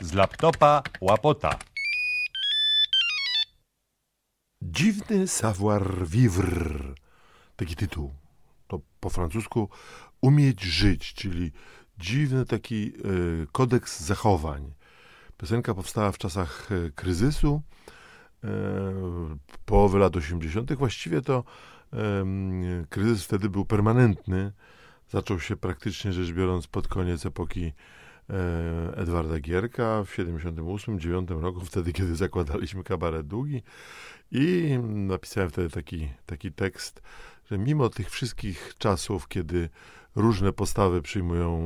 z laptopa łapota. Dziwny savoir vivre. Taki tytuł. To po francusku umieć żyć, czyli dziwny taki y, kodeks zachowań. Piosenka powstała w czasach y, kryzysu, y, połowy lat 80. Właściwie to kryzys wtedy był permanentny. Zaczął się praktycznie rzecz biorąc pod koniec epoki Edwarda Gierka w 78-9 roku, wtedy kiedy zakładaliśmy kabaret długi i napisałem wtedy taki, taki tekst, że mimo tych wszystkich czasów, kiedy różne postawy przyjmują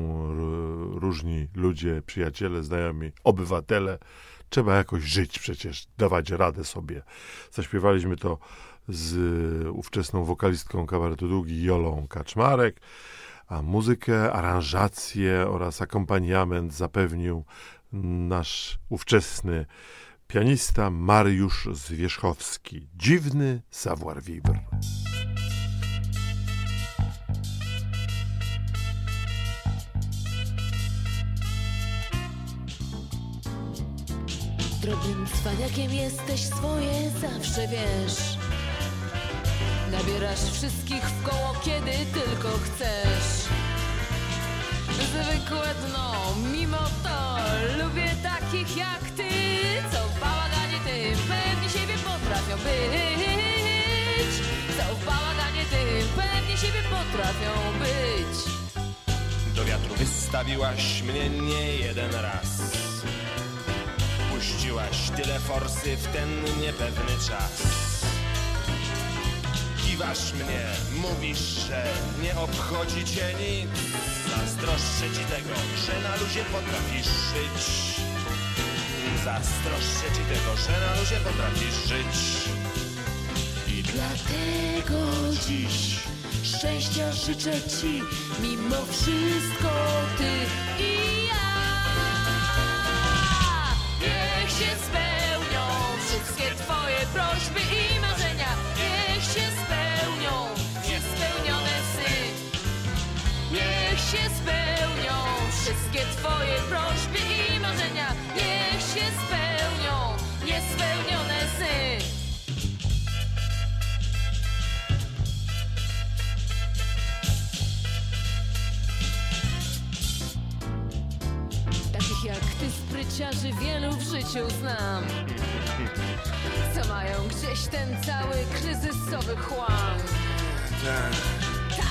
różni ludzie, przyjaciele, znajomi, obywatele, trzeba jakoś żyć przecież, dawać radę sobie. Zaśpiewaliśmy to z ówczesną wokalistką kabaretu Długi Jolą Kaczmarek, a muzykę, aranżację oraz akompaniament zapewnił nasz ówczesny pianista Mariusz Zwierzchowski. Dziwny savoir-vivre. Drobnym cwaniakiem jesteś, swoje zawsze wiesz. Nabierasz wszystkich w koło, kiedy tylko chcesz. Zwykłe dno, mimo to lubię takich jak ty, co w bałaganie tym pewnie siebie potrafią być. Co w bałaganie tym pewnie siebie potrafią być. Do wiatru wystawiłaś mnie nie jeden raz. Puściłaś tyle forsy w ten niepewny czas kiwasz mnie, mówisz, że nie obchodzi cię nic. Zazdroszczę ci tego, że na luzie potrafisz żyć. Zazdroszczę ci tego, że na luzie potrafisz żyć. I dlatego dziś szczęścia życzę ci, mimo wszystko ty i ja. Niech się spełnią Niech się spełnią wszystkie twoje prośby i marzenia. Niech się spełnią niespełnione sny. Takich jak ty spryciarzy wielu w życiu znam Co mają gdzieś ten cały kryzysowy chłam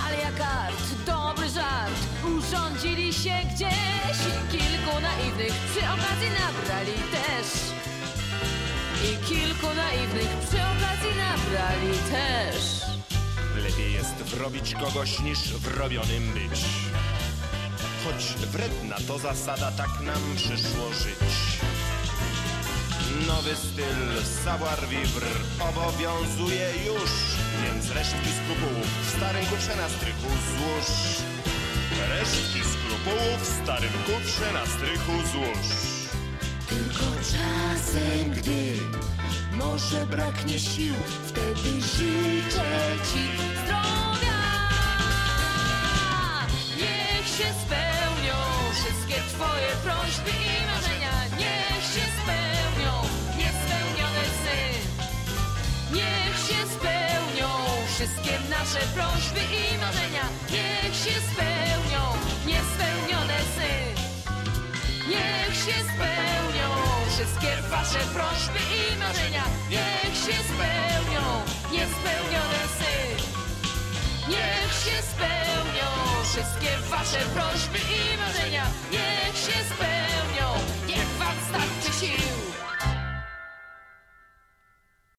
Talia kart, dobry żart Urządzili się gdzieś kilku naiwnych przy okazji nabrali też I kilku naiwnych przy okazji nabrali też Lepiej jest wrobić kogoś niż wrobionym być. Choć wredna to zasada, tak nam przyszło żyć. Nowy styl savoir vivre obowiązuje już, więc resztki skrupułów starym kufrze na strychu złóż. Resztki skrupułów w starym kufrze na strychu złóż. Tylko czasem, gdy może braknie sił, wtedy życzę ci zdrowia. Niech się spełnią Wszystkie nasze prośby i marzenia niech się spełnią, niespełnione sy. Niech się spełnią wszystkie wasze prośby i marzenia. Niech się spełnią, niespełnione sy. Niech się spełnią wszystkie wasze prośby i marzenia. Niech się spełnią, niech wam starczy sił.